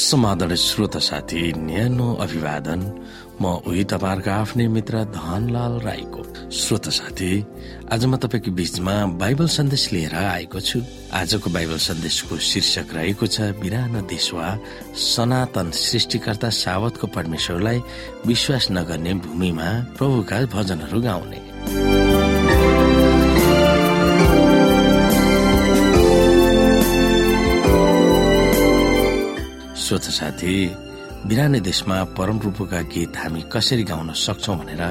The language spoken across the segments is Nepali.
समाधान श्रोता साथी न्यानो अभिवादन। म उही तपाईँहरूको आफ्नै मित्र धनलाल राईको श्रोत साथी। आज म तपाईँको बीचमा बाइबल सन्देश लिएर आएको छु। आजको बाइबल सन्देशको शीर्षक रहेको छ बिरानो देशवा सनातन सृष्टिकर्ता सावतको परमेश्वरलाई विश्वास नगर्ने भूमिमा प्रभुका भजनहरू गाउने। श्रोत साथी बिराने देशमा परमरूपका गीत हामी कसरी गाउन सक्छौ भनेर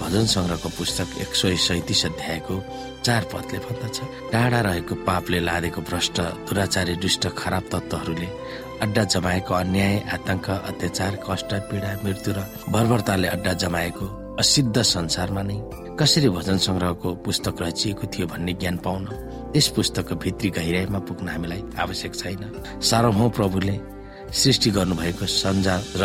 भजन संग्रहको पुस्तक एक सय सैतिस अध्यायको चार पदले भन्दछ। टाढा रहेको पापले लादेको भ्रष्ट दुराचारी दुष्ट खराब तत्वहरूले अड्डा जमाएको अन्याय आतंक अत्याचार कष्ट पीडा मृत्यु र बर्बरताले अड्डा जमाएको असिद्ध संसारमा नै कसरी भजन संग्रहको पुस्तक रचिएको थियो भन्ने ज्ञान पाउन यस पुस्तकको भित्री गहिराईमा पुग्न हामीलाई आवश्यक छैन। सार्वभौम प्रभुले सृष्टि गर्नुभएको सञ्जाल र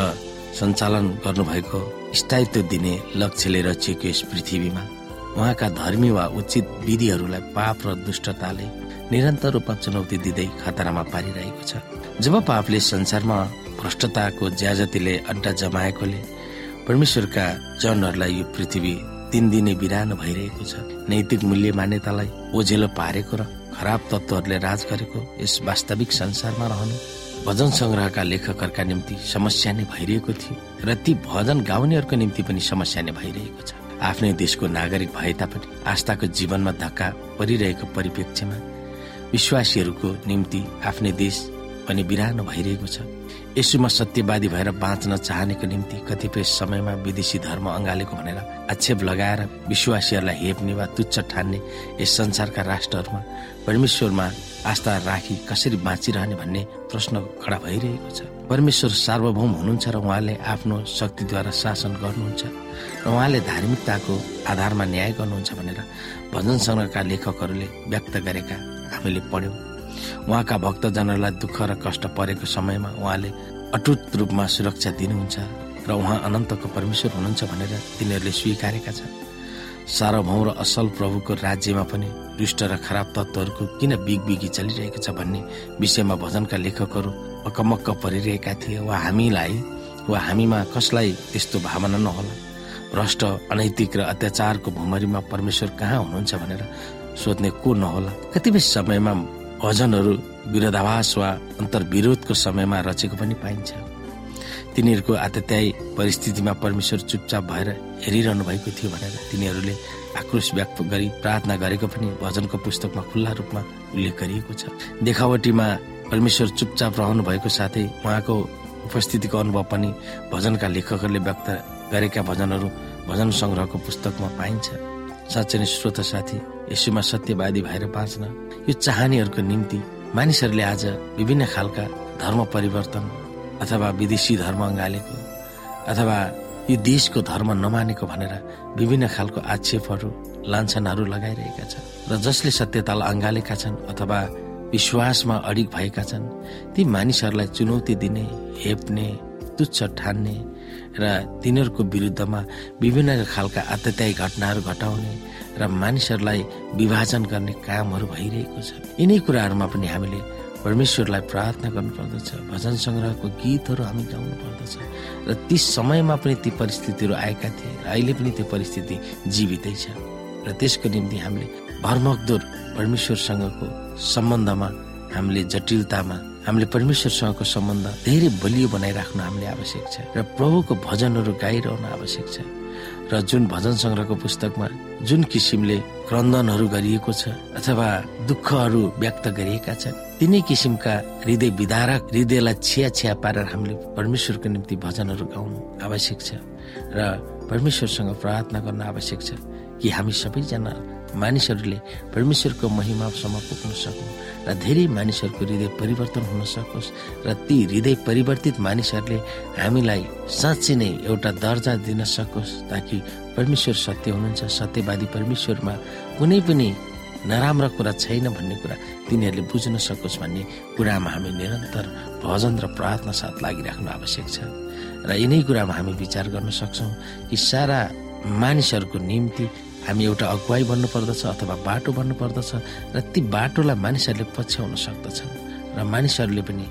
सञ्चालन गर्नुभएको स्थायित्व दिने लक्ष्यले रचिएको यस पृथ्वीमा उहाँका धर्मी वा उचित विधिहरूलाई पाप र दुष्टताले निरन्तर रूपमा चुनौती दिँदै खतरामा पारिरहेको छ। जब पापले संसारमा भ्रष्टताको ज्याजतीले अड्डा जमाएकोले परमेश्वरका जनहरूलाई यो पृथ्वी दिनदिनै बिरानो भइरहेको छ। नैतिक मूल्य मान्यतालाई ओझेलो पारेको र खराब तत्वहरूले राज गरेको यस वास्तविक संसारमा रहनु भजन संग्रहका लेखकहरूका निम्ति समस्या नै भइरहेको थियो र ती भजन गाउनेहरूको निम्ति पनि समस्या नै भइरहेको छ। आफ्नै देशको नागरिक भए तापनि आस्थाको जीवनमा धक्का परिरहेको परिप्रेक्ष्यमा विश्वासीहरूको निम्ति आफ्नै देश पनि बिरानो भइरहेको छ। यसुमा सत्यवादी भएर बाँच्न चाहनेको निम्ति कतिपय समयमा विदेशी धर्म अँगालेको भनेर आक्षेप लगाएर विश्वासीहरूलाई हेप्ने वा तुच्छ ठान्ने यस संसारका राष्ट्रहरूमा परमेश्वरमा आस्था राखी कसरी बाँचिरहने भन्ने प्रश्न खडा भइरहेको छ। परमेश्वर सार्वभौम हुनुहुन्छ र उहाँले आफ्नो शक्तिद्वारा शासन गर्नुहुन्छ र उहाँले धार्मिकताको आधारमा न्याय गर्नुहुन्छ भनेर भजन सङ्ग्रहका लेखकहरूले व्यक्त गरेका हामीले पढ्यौँ। उहाँका भक्तजनहरूलाई दुःख र कष्ट परेको समयमा उहाँले अटुट रूपमा सुरक्षा दिनुहुन्छ र उहाँ अनन्तको परमेश्वर हुनुहुन्छ भनेर तिनीहरूले स्वीकारेका छन्। सार्वभौम र असल प्रभुको राज्यमा पनि दुष्ट र खराब तत्वहरूको किन बिगबिगी चलिरहेको छ भन्ने विषयमा भजनका लेखकहरू अकमक्क परिरहेका थिए। वा हामीलाई वा हामीमा कसलाई त्यस्तो भावना नहोला। भ्रष्ट अनैतिक र अत्याचारको भुमरीमा परमेश्वर कहाँ हुनुहुन्छ भनेर सोध्ने को नहोला। कतिपय समयमा भजनहरू विरोधाभास वा अन्तर्विरोधको समयमा रचेको पनि पाइन्छ। तिनीहरूको आतत्यायी परिस्थितिमा परमेश्वर चुपचाप भएर हेरिरहनु भएको थियो भनेर तिनीहरूले आक्रोश व्यक्त गरी प्रार्थना गरेको पनि भजनको पुस्तकमा खुल्ला रूपमा उल्लेख गरिएको छ। देखावटीमा परमेश्वर चुपचाप रहनु भएको साथै उहाँको उपस्थितिको अनुभव पनि भजनका लेखकहरूले व्यक्त गरेका भजनहरू भजन संग्रहको पुस्तकमा पाइन्छ। साँच्चै नै श्रोत साथी यसुमा सत्यवादी भएर बाँच्न यो चाहनेहरूको निम्ति मानिसहरूले आज विभिन्न खालका धर्म परिवर्तन अथवा विदेशी धर्म अँगालेको अथवा यो देशको धर्म नमानेको भनेर विभिन्न खालको आक्षेपहरू लान्छनहरू लगाइरहेका छन् र जसले सत्यतालाई अँगालेका छन् अथवा विश्वासमा अडिग भएका छन् ती मानिसहरूलाई चुनौती दिने हेप्ने तुच्छ ठान्ने र तिनीहरूको विरुद्धमा विभिन्न खालका आतत्यायी घटनाहरू घटाउने र मानिसहरूलाई विभाजन गर्ने कामहरू भइरहेको छ। यिनै कुराहरूमा पनि हामीले परमेश्वरलाई प्रार्थना गर्नुपर्दछ। भजन सङ्ग्रहको गीतहरू हामी गाउनु पर्दछ र ती समयमा पनि ती परिस्थितिहरू आएका थिए र अहिले पनि त्यो परिस्थिति जीवितै छ। र त्यसको निम्ति हामीले भरमकदुर परमेश्वरसँगको सम्बन्धमा हामीले जटिलतामा हामीले परमेश्वरसँगको सम्बन्ध धेरै बलियो बनाइराख्नु हामीले आवश्यक छ र प्रभुको भजनहरू गाइरहनु आवश्यक छ र जुन भजन सङ्ग्रहको पुस्तकमा जुन किसिमले क्रन्दनहरू गरिएको छ अथवा दुःखहरू व्यक्त गरिएका छन् तिनै किसिमका हृदय विदारक हृदयलाई छिया छिया पारेर हामीले परमेश्वरको निम्ति भजनहरू गाउनु आवश्यक छ र परमेश्वरसँग प्रार्थना गर्न आवश्यक छ कि हामी सबैजना मानिसहरूले परमेश्वरको महिमासम्म पुग्न सकौँ र धेरै मानिसहरूको हृदय परिवर्तन हुन सकोस् र ती हृदय परिवर्तित मानिसहरूले हामीलाई साँच्चै नै एउटा दर्जा दिन सकोस् ताकि परमेश्वर सत्य हुनुहुन्छ सत्यवादी परमेश्वरमा कुनै पनि नराम्रो कुरा छैन भन्ने कुरा तिनीहरूले बुझ्न सकोस् भन्ने कुरामा हामी निरन्तर भजन र प्रार्थना साथ लागिराख्नु आवश्यक छ। र यिनै कुरामा हामी विचार गर्न सक्छौँ कि सारा मानिसहरूको निम्ति हामी एउटा अगुवाई बन्नु पर्दछ अथवा बाटो बन्नु पर्दछ र ती बाटोलाई मानिसहरूले पछ्याउन सक्दछन्। र मानिसहरूले पनि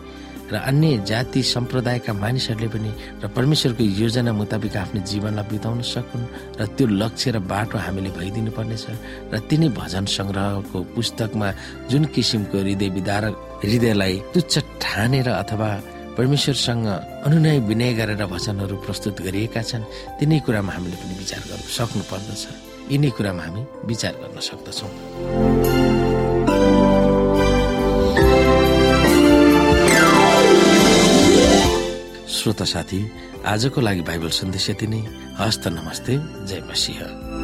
र अन्य जाति सम्प्रदायका मानिसहरूले पनि र परमेश्वरको योजना मुताबिक आफ्नो जीवनलाई बिताउन सकुन् र त्यो लक्ष्य र बाटो हामीले भइदिनु पर्नेछ र तिनै भजन सङ्ग्रहको पुस्तकमा जुन किसिमको हृदय विदारक हृदयलाई तुच्छ ठानेर अथवा परमेश्वरसँग अनुनय विनय गरेर भजनहरू प्रस्तुत गरिएका छन् तिनै कुरामा हामीले पनि विचार गर्न सक्नु पर्दछ यिनै कुरामा हामी विचार गर्न सक्दछौँ। श्रोता साथी आजको लागि बाइबल सन्देश यति नै। हस्त नमस्ते जय मसिंह।